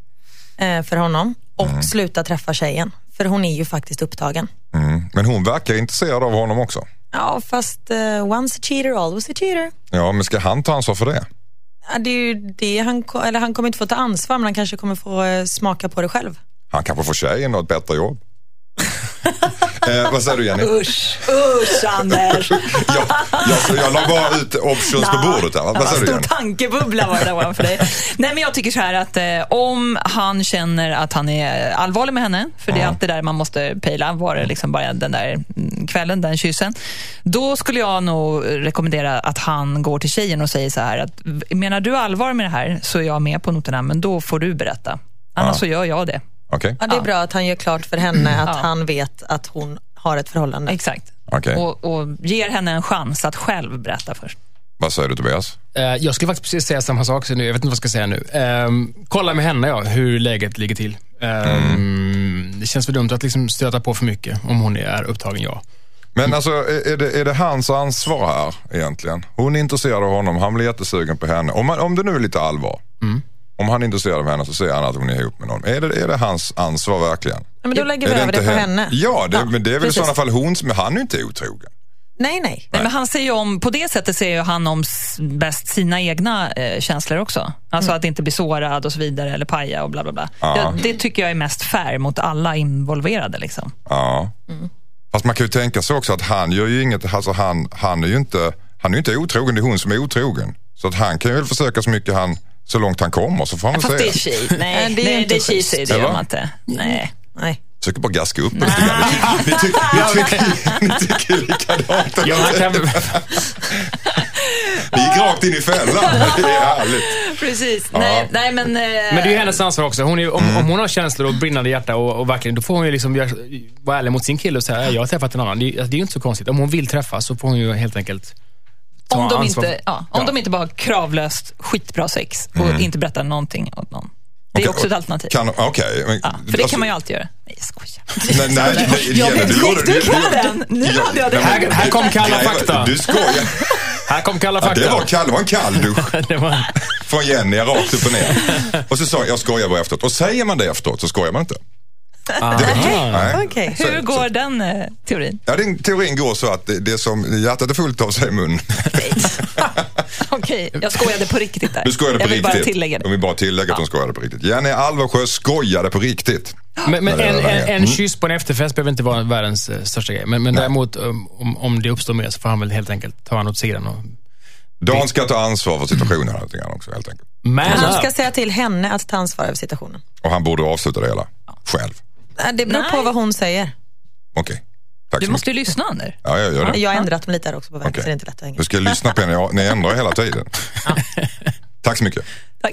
eh, för honom och sluta träffa tjejen. För hon är ju faktiskt upptagen.
Mm. Men hon verkar intresserad av honom också.
Ja, fast eh, once a cheater, always a cheater.
Ja, men ska han ta ansvar för det?
Ja, det är ju det han, eller han kommer inte få ta ansvar, men han kanske kommer få smaka på det själv.
Han kanske får tjejen och ett bättre jobb. *laughs* Eh, vad säger du Jenny?
Usch, usch Anders! *laughs*
jag, jag, jag la bara ut options på bordet här. Vad säger du
Stor
Jenny?
tankebubbla var det där ovanför dig. Nej, men jag tycker så här att eh, om han känner att han är allvarlig med henne, för det är alltid där man måste pejla, var det liksom bara den där mm, kvällen, den kyssen. Då skulle jag nog rekommendera att han går till tjejen och säger så här att menar du allvar med det här så är jag med på noterna, men då får du berätta. Annars
Ja.
så gör jag det.
Okej,
Ja, det är bra att han gör klart för henne att
Ja.
han vet att hon har ett förhållande.
Exakt.
okej.
Och, och ger henne en chans att själv berätta först.
Vad säger du Tobias?
Eh, Jag skulle faktiskt precis säga samma sak, så nu, jag vet inte vad jag ska säga nu. Ehm, kolla med henne, ja, hur läget ligger till. Ehm, Det känns för dumt att liksom stöta på för mycket om hon är upptagen, ja.
Men alltså, är det, är det hans ansvar här egentligen? Hon är intresserad av honom, han blir jättesugen på henne. Om, man, om det nu är lite allvar. Om han är intresserad av henne så säger han att hon är ihop med någon. Är det, är det hans ansvar verkligen?
Ja, men då lägger vi över det på
hen-
henne.
Ja, det, men det är väl
precis.
i sådana fall hon som, han är inte otrogen.
Nej, nej.
Nej, men han ser om, på det sättet ser ju han om bäst sina egna eh, känslor också. Alltså att inte bli sårad och så vidare eller paja och bla bla bla.
Ja.
Ja, det tycker jag är mest fair mot alla involverade. Liksom.
Ja. Fast man kan ju tänka sig också att han gör ju inget, alltså han, han är ju inte, han är inte otrogen, det är hon som är otrogen. Så att han kan ju väl försöka så mycket han, så långt han kommer så får han väl
Fast det är
säga.
tjej. Nej,
Nej, det är
nej,
inte
det är cheesy. Det
Eller?
gör man inte. Nej.
nej.
Försöker bara gaska upp det lite grann. Ni, ty- ni, ty- ni, tycker, likadant.
Ja, kan,
Vi gick rakt in i fällan. Det är härligt.
Precis. Nej, nej, men... Eh,
men det är ju hennes ansvar också. Hon är, om, om hon har känslor och brinnande hjärta och, och verkligen, då får hon ju liksom vara ärlig mot sin kille och säga "Nej, jag har träffat en annan. Det, är- alltså, det är ju inte så konstigt. Om hon vill träffas så får hon ju helt enkelt
om de,
ansvar.
inte, ja, om
Ja.
de inte bara har kravlöst skitbra sex och inte berättar någonting åt någon. Det är
Okej,
också ett alternativ.
Kan, okej. men-
ja, för det
alltså-
kan man ju alltid göra. Nej, jag skojar.
Nej, nej, nej,
Jag
du-
den. Nu
Ja,
hade jag det.
Här- här kom kalla
Nej,
fakta.
Du skojar.
Här kom kalla
Ja,
fakta.
det var kall, det var en kall dusch *laughs*
Det var-
från Jenny rakt upp och ner. Och så sa jag, jag skojar bara efteråt. Och säger man det efteråt så skojar man inte.
Ah. *laughs*
Nej. Så-
Hur
så-
går den eh, teorin?
Ja, den teorin går så att det, det som hjärtat är fullt av säger mun. *laughs*
Okej, jag skojade på riktigt där.
Du skojade på
jag vill
riktigt.
bara tillägga det.
De vill bara tillägga att de skojade på riktigt. Jenny Alversjö skojade på riktigt.
Men, men en, en, en
Mm.
kyss på en efterfest behöver inte vara världens eh, största grej. Men, men däremot um, om, om det uppstår mer så får han väl helt enkelt ta honom åt sidan och
Dan ska ta ansvar för situationen också helt enkelt.
man
Han ska säga till henne att ta ansvar över situationen.
Och han borde avsluta det hela själv.
Nej, Det beror på
Nej.
vad hon säger.
Okej. Tack
Du
så
måste
mycket.
ju lyssna, Ander.
Ja, jag gör det.
Jag har ändrat dem lite här också på vägen,
Okej.
så det är inte lätt att hänga
Du ska lyssna på henne. Ja, Ni ändrar hela tiden. *laughs* Tack så mycket.
Tack.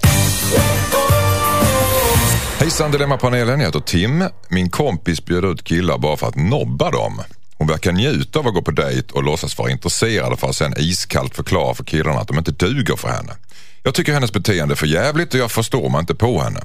Hejsan Dilemmapanelen, jag heter Tim. Min kompis bjöd ut killar bara för att nobba dem. Hon verkar njuta av att gå på dejt och låtsas vara intresserad för att sen iskallt förklara för killarna att de inte duger för henne. Jag tycker hennes beteende är för jävligt och jag förstår mig inte på henne.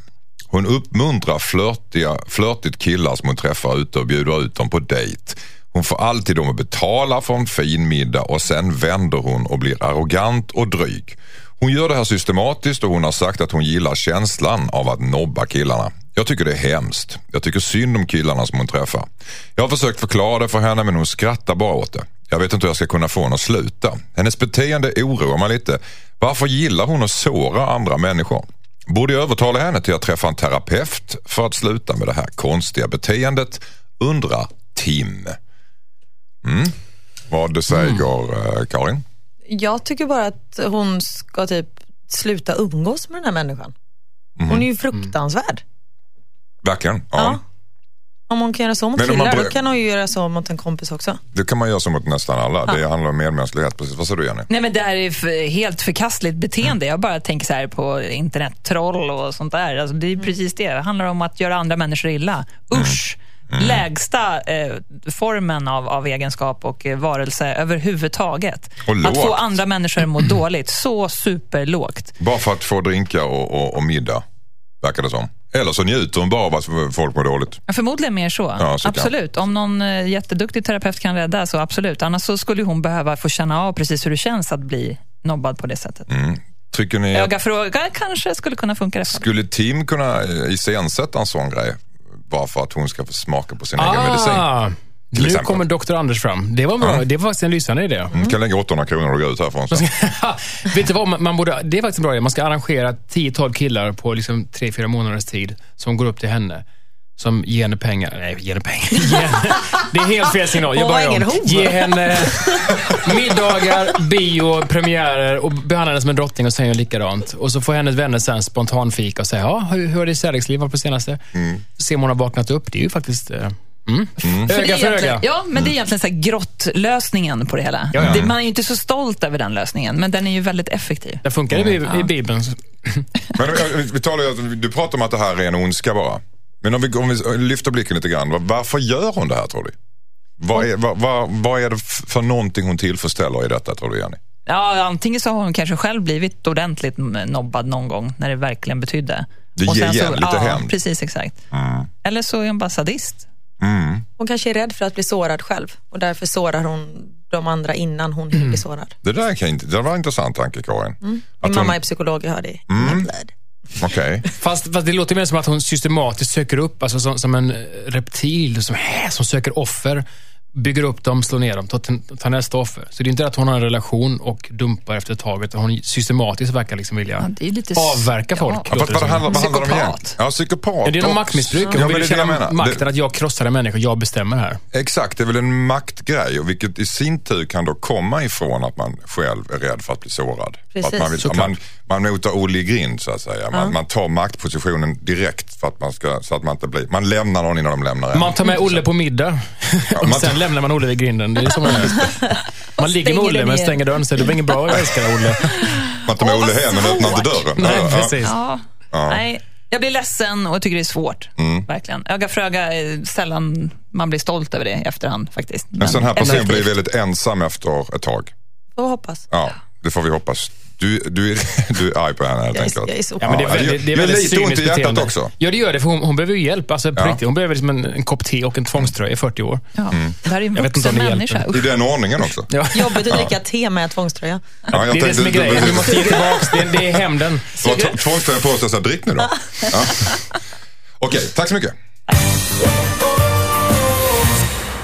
Hon uppmuntrar flörtiga, flörtigt killar som hon träffar ute och bjuder ut dem på dejt. Hon får alltid dem att betala för en fin middag och sen vänder hon och blir arrogant och dryg. Hon gör det här systematiskt och hon har sagt att hon gillar känslan av att nobba killarna. Jag tycker det är hemskt. Jag tycker synd om killarna som hon träffar. Jag har försökt förklara det för henne men hon skrattar bara åt det. Jag vet inte hur jag ska kunna få henne att sluta. Hennes beteende oroar mig lite. Varför gillar hon att såra andra människor? Borde jag övertala henne till att träffa en terapeut för att sluta med det här konstiga beteendet? Undrar Tim. Mm. Vad säger eh, Karin?
Jag tycker bara att hon ska typ sluta umgås med den här människan.
Mhm.
Hon är ju fruktansvärd.
Verkligen? Ja.
Ja. Om hon kan göra så mot
Men om man
killar,
bör-
då kan hon ju göra så mot en kompis också.
Det kan man göra så mot nästan alla. Det handlar om medmänsklighet. Precis. Vad säger du Jenny?
Nej, men det här är för, helt förkastligt beteende. Jag bara tänker så här på internettroll och sånt där. Alltså, det är precis det. Det handlar om att göra andra människor illa. Usch! Lägsta eh, formen av, av egenskap och eh, varelse överhuvudtaget.
Och
Att få andra människor att må *clears throat* dåligt. Så superlågt.
Bara för att få drinka och, och, och middag, verkar det som. Eller så njuter hon bara av att folk mår dåligt.
Ja, Förmodligen mer så.
Ja, så kan-
absolut. Om någon eh, jätteduktig terapeut kan rädda, så absolut. Annars så skulle hon behöva få känna av precis hur det känns att bli nobbad på det sättet.
Mm. Tycker ni att
Öga för öga kanske skulle kunna funka. det.
skulle Tim kunna eh, iscensätta en sån grej? Bara för att hon ska få smaka på sin egen medicin.
Nu
exempel.
kommer Dr. Anders fram. Det var, bra. det var faktiskt en lysande idé.
Mm, kan lägga 800 kronor och gå ut härifrån. Så. *laughs*
Vet du vad, man- man borde, det är faktiskt en bra idé. Man ska arrangera 10-12 killar på liksom 3-4 månaders tid som går upp till henne. som ger henne pengar. Nej, ger henne pengar. *laughs* Henne, det är helt fel signal. Jag börjar om. Ge henne middagar, bio, premiärer och behandla henne som en drottning och säger likadant. Och så får hennes vänner sen spontanfika och säga, ja, hur, hur har ditt kärleksliv varit på senaste? Se om hon har vaknat upp. Det är ju faktiskt... eh, Mm.
Det
Öga för öga.
Ja, men det är egentligen så här grottlösningen på det hela.
Ja, ja.
Det, man är ju inte så stolt över den lösningen, men den är ju väldigt effektiv.
Det funkar i, i Bibeln. *laughs*
Men eh, vi talar, du pratar om att det här är en ondska bara. Men om vi, om vi lyfter blicken lite grann. Varför gör hon det här tror du? Vad är, vad, vad, vad är det för någonting hon tillfredsställer i detta tror du Jenny?
Ja, antingen så har hon kanske själv blivit ordentligt nobbad någon gång när det verkligen betydde.
Det ger igen,
så,
lite
ja,
hämnd.
Precis, exakt. Eller så är hon bara sadist.
Hon kanske är rädd för att bli sårad själv och därför sårar hon de andra innan hon hinner bli sårad.
Det där kan inte, det var en intressant tanke Karin.
Min
Att hon-
mamma är psykolog, jag hör det i mm.
Okej.
Fast, fast det låter mer som att hon systematiskt söker upp, alltså som, som en reptil som, som söker offer. Bygger upp dem, slår ner dem, tar, tar nästa offer. Så det är inte att hon har en relation och dumpar efter ett tag, utan hon systematiskt verkar liksom vilja
Ja, lite...
avverka folk.
Ja.
Vad,
det
vad, handlar, vad handlar det om igen? Ja, psykopat.
Ja, det är någon
Och-
maktmissbruk. Hon
Ja,
vill känna makten
Det,
att jag krossar en människa, jag bestämmer här.
exakt, det är väl en maktgrej och vilket i sin tur kan då komma ifrån att man själv är rädd för att bli sårad.
Precis.
Att man, vill, man, man motar Olle i grind så att säga. Man, man tar maktpositionen direkt för att man ska, så att man inte blir, man lämnar någon innan de lämnar en.
Man tar med Olle på middag och
man
sen
tar-
lämnar man Olle vid grinden. Det är så man. Man ligger med Olle men stänger dörren så det var inget bra, jag älskar Olle.
Man tar med Olle hem men öppnar inte dörren.
Nej,
Ja, ja.
precis.
Ja.
Ja.
Nej, jag blir ledsen och tycker det är svårt.
Mm.
Verkligen. Öga för öga är sällan man blir stolt över det i efterhand faktiskt.
En sån här person blir väldigt ensam efter ett tag.
Får hoppas.
Ja, det får vi hoppas. Du, du, är, *laughs* du är arg på henne helt
Jag är,
enkelt.
jag är så
Ja, men det är
Ja, det
det är väldigt
lite ont i
cyniskt
hjärtat
beteende.
också.
Ja, det gör det. För hon, hon behöver ju hjälp. Alltså, på
Ja.
riktigt. Hon behöver liksom en, en kopp te och en tvångströja i 40 år.
Ja. Det här är en
vet inte
vuxen människa.
I den ordningen också.
Ja.
Jobbigt att dricka te med tvångströja.
Ja, jag
det är det som är grejen.
du-
måste ge tillbaka. Det, det är hämnden.
Du har t- tvångströja på sig så drick nu då. Ja. Okej, tack så mycket.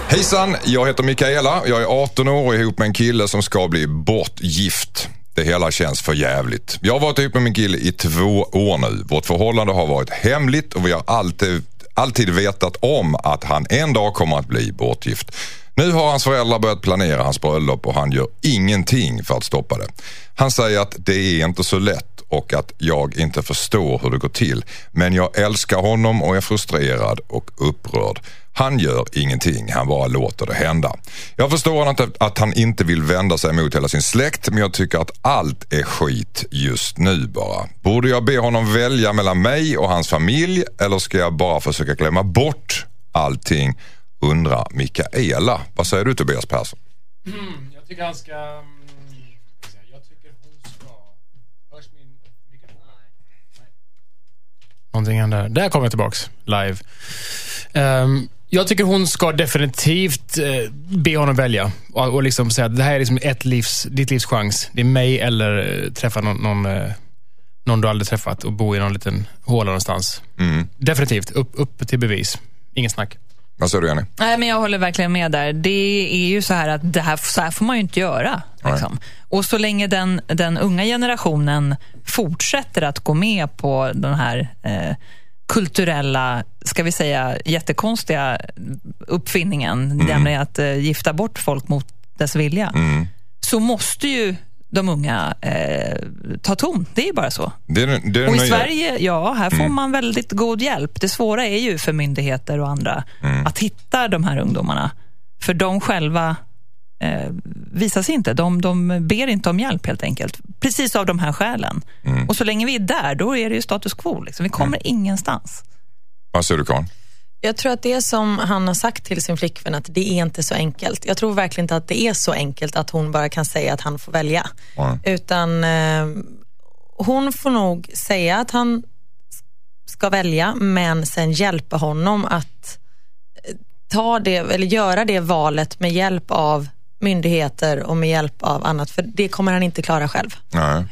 Hejsan, jag heter Mikaela. Jag är 18 år och är ihop med en kille som ska bli bortgift. Det hela känns för jävligt. Jag har varit ihop med min kille i två år nu. Vårt förhållande har varit hemligt och vi har alltid, alltid vetat om att han en dag kommer att bli bortgift. Nu har hans föräldrar börjat planera hans bröllop och han gör ingenting för att stoppa det. Han säger att det är inte så lätt och att jag inte förstår hur det går till. Men jag älskar honom och är frustrerad och upprörd. Han gör ingenting, han bara låter det hända. Jag förstår att, att han inte vill vända sig mot hela sin släkt men jag tycker att allt är skit just nu bara. Borde jag be honom välja mellan mig och hans familj eller ska jag bara försöka glömma bort allting? Undrar Mikaela. Vad säger du Tobias Persson?
Jag tycker han ska... mm, Jag tycker hon ska... Hörs min mikrofon? Nej. Någonting händer. Där kommer jag tillbaks. Live. Ehm, jag tycker hon ska definitivt eh, be honom välja. Och, och liksom säga att det här är liksom ett livs, ditt livs chans. Det är mig eller eh, träffa någon, någon, eh, någon du aldrig träffat och bo i någon liten håla någonstans. Definitivt. Upp, upp till bevis. Ingen snack.
Vad säger du Jenny?
Nej, men jag håller verkligen med där. Det är ju så här att det här, så här får man ju inte göra. Liksom. Och så länge den, den unga generationen fortsätter att gå med på den här eh, kulturella, ska vi säga jättekonstiga uppfinningen, nämligen att eh, gifta bort folk mot dess vilja, så måste ju de unga eh, ta ton. Det är ju bara så.
Det är, det är
Och i Sverige, ja, här får man väldigt god hjälp. Det svåra är ju för myndigheter och andra att hitta de här ungdomarna. För de själva eh, visar sig inte. De, de ber inte om hjälp helt enkelt. Precis av de här skälen. Och så länge vi är där, då är det ju status quo. Liksom. Vi kommer ingenstans.
Vad säger du Karin?
Jag tror att det som han har sagt till sin flickvän att det är inte så enkelt. Jag tror verkligen inte att det är så enkelt att hon bara kan säga att han får välja.
Nej.
Utan eh, hon får nog säga att han ska välja men sen hjälpa honom att eh, ta det, eller göra det valet med hjälp av myndigheter och med hjälp av annat. För det kommer han inte klara själv.
Nej.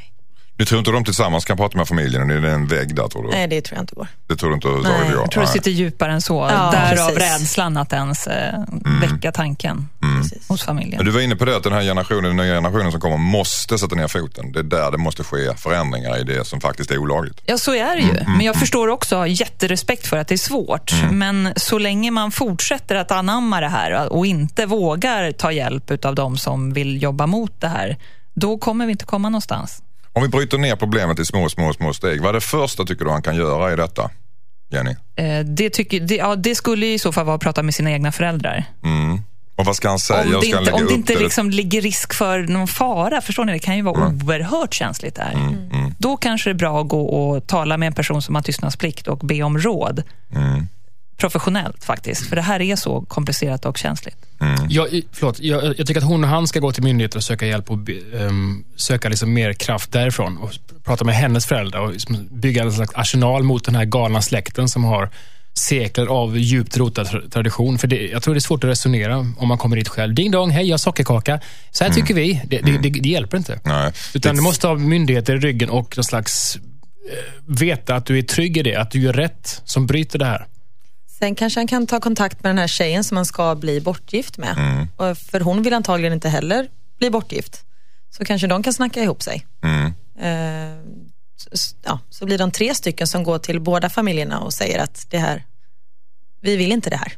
Du tror inte de tillsammans kan prata med familjen? Är det en vägg där tror du?
Nej, det tror jag inte går.
Det tror du inte överhuvudtaget
Nej,
det går?
Jag tror det sitter djupare än så.
Ja,
Därav
precis.
rädslan att ens eh, väcka tanken
Precis.
hos familjen.
Men du var inne på det att den här generationen, den nya generationen som kommer måste sätta ner foten. Det är där det måste ske förändringar i det som faktiskt är olagligt.
Ja, så är det ju. Men jag förstår också, har jätterespekt för att det är svårt. Men så länge man fortsätter att anamma det här och inte vågar ta hjälp av de som vill jobba mot det här, då kommer vi inte komma någonstans.
Om vi bryter ner problemet i små, små, små steg. Vad är det första tycker du han kan göra i detta? Jenny?
Eh, Det, tycker, det, ja, det skulle i så fall vara att prata med sina egna föräldrar.
Och vad ska han säga?
Om det inte,
lägga
om det inte
det?
liksom ligger risk för någon fara, förstår ni? Det kan ju vara oerhört känsligt det här.
Mm,
Då kanske det är bra att gå och tala med en person som har tystnadsplikt och be om råd.
Mm.
Professionellt faktiskt, för det här är så komplicerat och känsligt.
Jag, förlåt, jag, jag tycker att hon och han ska gå till myndigheter och söka hjälp och ehm, söka liksom mer kraft därifrån. Och prata med hennes föräldrar och liksom bygga en slags arsenal mot den här galna släkten som har sekler av djupt rotad tra- tradition. För det, jag tror det är svårt att resonera om man kommer dit själv. Ding dong, hej, jag har sockerkaka. Så här tycker vi. Det, det, det, det hjälper inte.
Nej.
Utan du måste ha myndigheter i ryggen och någon slags eh, veta att du är trygg i det. Att du gör rätt som bryter det här.
Sen kanske han kan ta kontakt med den här tjejen som han ska bli bortgift med. Och för hon vill antagligen inte heller bli bortgift. Så kanske de kan snacka ihop sig.
Mm.
Eh, så- ja, så blir de tre stycken som går till båda familjerna och säger att det här, vi vill inte det här.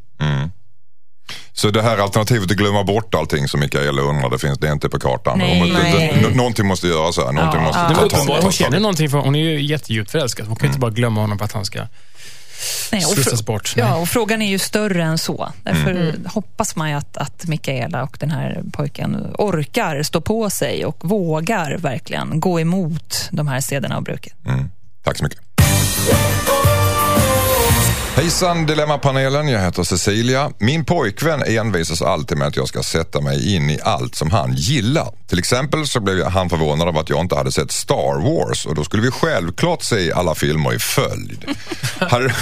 Så det här alternativet att glömma bort allting som Mikaela undrar, det, finns, det är inte på kartan.
Nej.
Hon måste-
Nej.
nå- Någonting måste göras här. Någonting
Ja.
måste
Ja.
Men
ta
uppenbarligen,
tag.
hon känner någonting för hon är ju jättedjupt förälskad. Hon kan ju inte bara glömma honom för att han ska
Nej, och
slussas bort.
Ja,
Nej.
och frågan är ju större än så. Därför
Mm.
hoppas man ju att, att Mikaela och den här pojken orkar stå på sig och vågar verkligen gå emot de här sederna och bruken.
Mm. Tack så mycket. Hejsan Dilemmapanelen, jag heter Cecilia. Min pojkvän envisas alltid med att jag ska sätta mig in i allt som han gillar. Till exempel så blev han förvånad av att jag inte hade sett Star Wars och då skulle vi självklart se alla filmer i följd. *laughs* hade,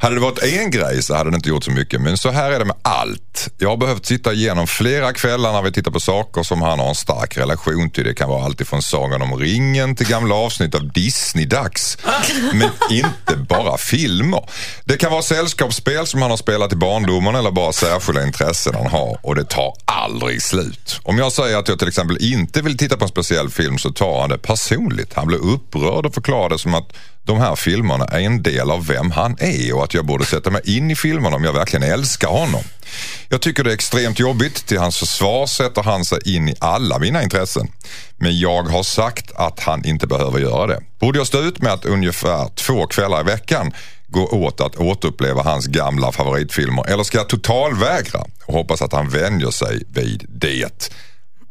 hade det varit en grej så hade det inte gjort så mycket men så här är det med allt. Jag har behövt sitta igenom flera kvällar när vi tittar på saker som han har en stark relation till. Det kan vara allt ifrån Sagan om ringen till gamla avsnitt av Disney-dags. *laughs* Men inte bara filmer. Det kan vara sällskapsspel som han har spelat i barndomen eller bara särskilda intressen han har och det tar aldrig slut. Om jag säger att jag till exempel inte vill titta på en speciell film så tar han det personligt. Han blir upprörd och förklarar det som att de här filmerna är en del av vem han är och att jag borde sätta mig in i filmerna om jag verkligen älskar honom. Jag tycker det är extremt jobbigt. Till hans försvar sätter han sig in i alla mina intressen. Men jag har sagt att han inte behöver göra det. Borde jag stå ut med att ungefär två kvällar i veckan gå åt att återuppleva hans gamla favoritfilmer eller ska jag totalvägra och hoppas att han vänjer sig vid det?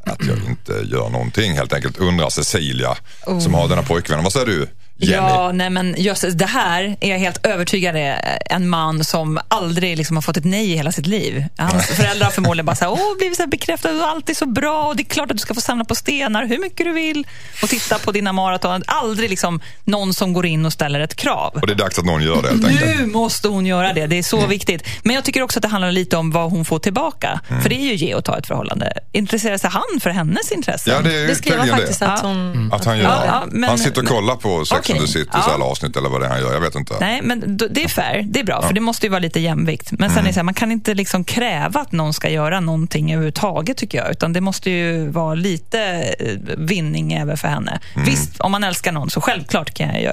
Att jag inte gör någonting helt enkelt undrar Cecilia som har denna pojkvän. Vad säger du Jenny?
Ja, nej men just det här är jag helt övertygad är en man som aldrig liksom har fått ett nej i hela sitt liv. Hans föräldrar har förmodligen bara så här, åh, blivit så här bekräftade, du är alltid så bra och det är klart att du ska få samla på stenar hur mycket du vill och titta på dina maraton. Aldrig liksom någon som går in och ställer ett krav.
Och det är dags att någon gör det helt enkelt.
Nu måste hon göra det, det är så
Mm.
viktigt. Men jag tycker också att det handlar lite om vad hon får tillbaka.
Mm.
För det är ju ge och ta ett förhållande. Intresserar sig han för hennes intressen?
Ja, det är
Det skrev han faktiskt
det.
att hon...
Att han gör.
Ja, ja, men-
han sitter och kollar på Sex
Okej.
and the City
Ja.
så alla avsnitt eller vad det är han gör. Jag vet inte.
Nej, men det är fair. Det är bra, för det måste ju vara lite jämvikt. Men sen är det så här, man kan inte liksom kräva att någon ska göra någonting överhuvudtaget, tycker jag. Utan det måste ju vara lite eh, vinning även för henne. Visst, om man älskar någon så självklart kan jag ju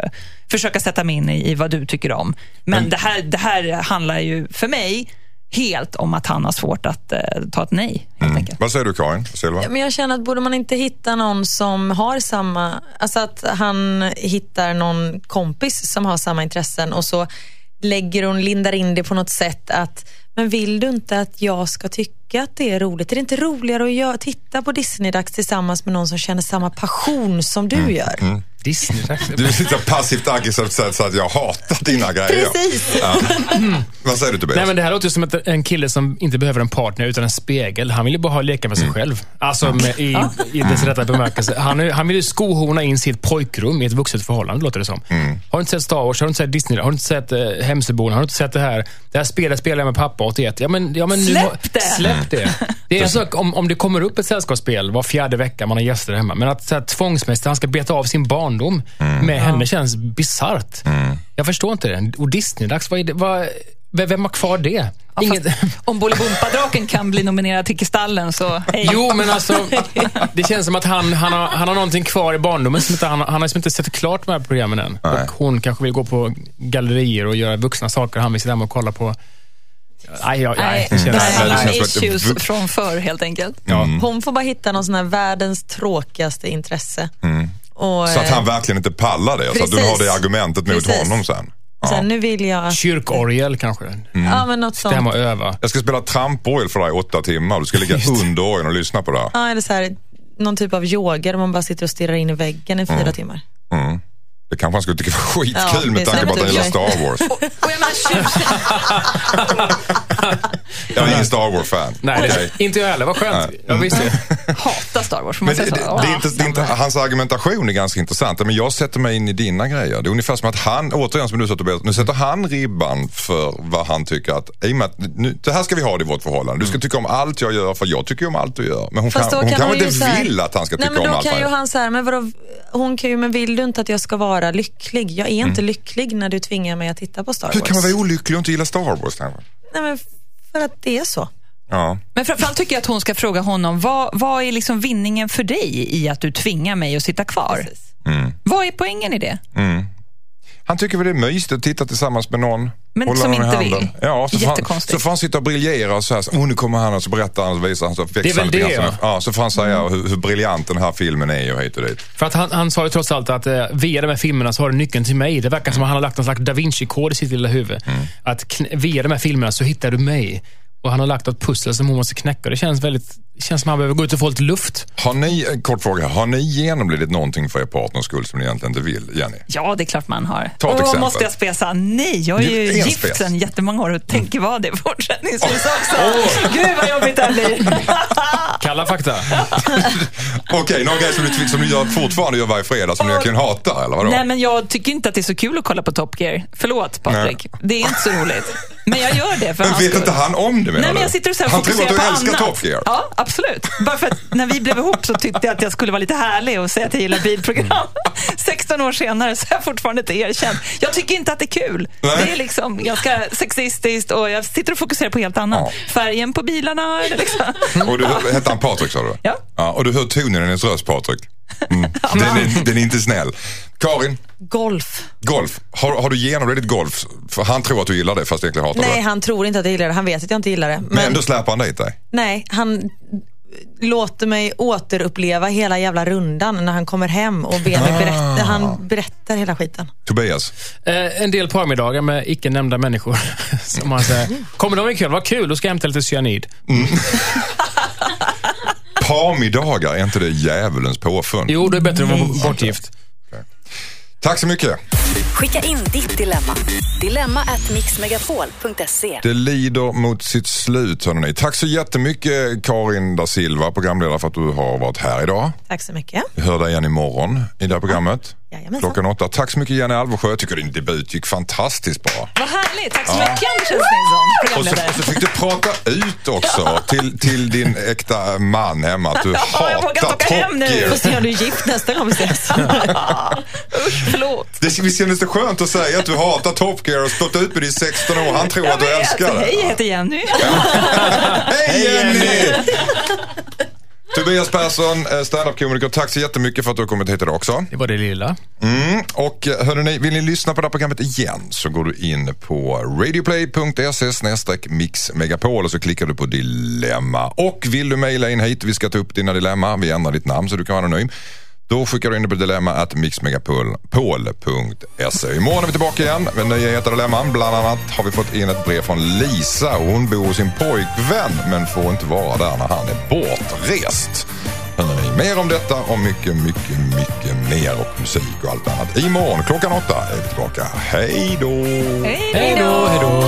försöka sätta mig in i, i vad du tycker om. Men,
Men-
det, här, det här handlar ju för mig helt om att han har svårt att eh, ta ett nej, helt enkelt.
Vad säger du Karin Silva?
Ja, Men jag känner att borde man inte hitta någon som har samma, alltså att han hittar någon kompis som har samma intressen och så lägger hon, lindar in det på något sätt att, men vill du inte att jag ska tycka att det är roligt? Är det inte roligare att göra, titta på Disney-dags tillsammans med någon som känner samma passion som du gör?
Disney.
Du sitter passivt aggressivt så så att jag hatar dina grejer.
Precis.
Ja. Vad säger du Tobias?
Nej, men det här låter ju som ett, en kille som inte behöver en partner utan en spegel. Han vill ju bara ha leka med sig själv. Alltså med, i, i dess rätta bemärkelse. Han, han vill ju skohorna in sitt pojkrum i ett vuxet förhållande, låter det som. Har du inte sett Star Wars? Har du inte sett Disney? Har du inte sett eh, Hemsöborna? Har du inte sett det här? Det här spelet spelade jag med pappa 81. Ja, men, ja, men nu,
Släpp det!
Släpp det! Det är en sak om, om det kommer upp ett sällskapsspel var fjärde vecka, man har gäster hemma. Men att så här, tvångsmässigt, han ska beta av sin barndom med henne känns bisarrt. Jag förstår inte det. Och Disney-dags, vad är det? Vad, vem har kvar det?
Ja,
Inget...
fast Om Bolibompa-draken kan bli nominerad till Kristallen så hej.
Jo, men alltså, det känns som att han, han, har, han har någonting kvar i barndomen. Som inte, han, han har liksom inte sett klart de här programmen än.
Nej.
Och hon kanske vill gå på gallerier och göra vuxna saker. Han vill sitta hemma och kolla på... Nej, nej,
Nej,
det känns...
issues från förr helt enkelt.
Hon får bara hitta någon sån här världens tråkigaste intresse. Och,
Så att han
eh,
verkligen inte pallar det. Så att du
Precis.
har det argumentet mot
Precis.
honom sen. Ja.
sen, nu vill jag...
Kyrkorgel kanske.
Ja, men något
Stämma
sånt.
och öva.
Jag ska spela tramporgel för dig i åtta timmar. Du ska ligga under orgeln och lyssna på det.
Ja, eller så här, någon typ av yoga där man bara sitter och stirrar in i väggen i fyra timmar.
Mm. Det kanske han skulle tycka var skitkul
Ja,
med tanke på att han gillar. Star Wars.
Och jag menar, tjus- *laughs*
Jag är ingen Star Wars-fan.
Nej, det,
Okej.
inte jag heller. Vad skönt. Jag visste det.
hatar Star Wars.
Men
Man
det,
säga
det, det, är inte, det är inte, hans argumentation är ganska intressant, men jag sätter mig in i dina grejer. Det är ungefär som att han, återigen som du sa Tobias, nu sätter han ribban för vad han tycker att, i och med att nu, det här ska vi ha det i vårt förhållande. Du ska tycka om allt jag gör för jag tycker om allt du gör. Men hon,
Fast
kan,
då
hon
kan hon ju
inte
här-
vill att han ska
Nej,
tycka
men
om
då
allt
kan
han
ju
gör.
han så här, men vadå, hon kan ju, men vill du inte att jag ska vara lycklig? Jag är inte lycklig när du tvingar mig att titta på Star Wars.
Hur kan man vara olycklig och inte gilla Star Wars?
Nej, men för att det är så.
Ja.
Men framförallt tycker jag att hon ska fråga honom, vad, vad är liksom vinningen för dig i att du tvingar mig att sitta kvar?
Precis.
Vad är poängen i det?
Han tycker väl det är mysigt att titta tillsammans med någon.
Men
Hålla
som
någon i
inte
handen.
vill.
Ja, så får, han,
Jättekonstigt.
så får han sitta och briljera och så här, så, oh, nu kommer han och så berättar han och visar han så
är väl
lite
det,
grann
ja.
så- ja. Så får han säga hur, hur briljant den här filmen är och hit och dit.
För att han, han sa ju trots allt att eh, via de här filmerna så har du nyckeln till mig. Det verkar som att han har lagt en slags da Vinci-kod i sitt lilla huvud. Att kn- via de här filmerna så hittar du mig. Och han har lagt ett pussel som hon måste knäcka. Det känns väldigt... Känns som att han behöver gå ut och få lite luft.
Har ni, en kort fråga, har ni genomlidit någonting för er partners skull som ni egentligen inte vill, Jenny?
Ja, det är klart man har.
Ta ett
Åh,
exempel.
måste jag spesa? Nej, jag är ju gift
spes.
sedan jättemånga år och tänker vara det fortsättningsvis också. Gud vad jobbigt det här blir. *laughs* *laughs*
Kalla fakta. *laughs*
Okej, någon grej som du, som du gör, fortfarande gör varje fredag som du egentligen hatar, eller vadå?
Nej, men jag tycker inte att det är så kul att kolla på Top Gear. Förlåt, Patrik. Det är inte så roligt. Men jag gör det för
men vet inte han om det menar
Nej, men jag sitter och så här
Han tror att du älskar
annat.
Top Gear.
Ja, absolut. Bara för att när vi blev ihop så tyckte jag att jag skulle vara lite härlig och säga att jag gillar bilprogram. *laughs* 16 år senare så har jag fortfarande inte erkänt. Jag tycker inte att det är kul.
Nej.
Det är liksom ganska sexistiskt och jag sitter och fokuserar på helt annat.
Ja.
Färgen på bilarna eller liksom.
Och du, hette han Patrik sa du?
Ja.
ja. Och du hör tonen i hennes röst Patrik? Mm. Den, är, den är inte snäll. Karin,
Golf.
golf. Har, har du genomlidit golf? För han tror att du gillar det fast egentligen hatar
Nej,
det.
han tror inte att jag gillar det. Han vet att jag inte gillar det.
Men
Men
ändå släpar han dit dig.
nej, han låter mig återuppleva hela jävla rundan när han kommer hem och ber mig berätta. Han berättar hela skiten.
Tobias,
Eh, en del parmiddagar med icke nämnda människor. *laughs* Som man säger, kommer de ikväll? Vad kul, då ska jag hämta lite cyanid. *laughs*
parmiddagar, är inte det djävulens påfund?
Jo, det är bättre att vara bortgift.
Tack så mycket.
Skicka in ditt dilemma. Dilemma at mixmegapol.se.
Det lider mot sitt slut hörni. Tack så jättemycket Karin da Silva, programledare för att du har varit här idag.
Tack så mycket.
Vi hör dig igen imorgon i det här programmet.
Jajamensan.
Klockan åtta. Tack så mycket Jenny Alvesjö. Jag tycker din debut gick fantastiskt bra.
Vad härligt. Tack så mycket Anders. Nilsson,
Och så, och så fick du prata ut också till, till din äkta man hemma att du *laughs*
Ja, jag vågar
hatar
inte åka hem nu.
Top Gear.
Får se om du är gift nästa gång vi ses. *laughs*
Usch, förlåt.
Det visst kändes det skönt att säga att du hatar Top Gear och stått ut med det i 16 år. Han tror
Jag
att du
vet.
älskar det.
Hej, jag heter Jenny. *laughs*
Hej Jenny! Tobias Persson, eh, standup-komiker. Tack så jättemycket för att du har kommit hit idag också.
Det var det lilla.
Mm, och eh, hörrni, vill ni lyssna på det här programmet igen så går du in på radioplay.se mixmegapol och så klickar du på dilemma. Och vill du mejla in hit, vi ska ta upp dina dilemma, vi ändrar ditt namn så du kan vara anonym. Då skickar du in det på dilemma att mixmegapol.se. Imorgon är vi tillbaka igen med nya heta dilemman. Bland annat har vi fått in ett brev från Lisa. Hon bor hos sin pojkvän men får inte vara där när han är bortrest. Hör ni mer om detta och mycket, mycket, mycket mer och musik och allt annat. Imorgon klockan åtta är vi tillbaka. Hej då!
Hej
Hej då, hej då.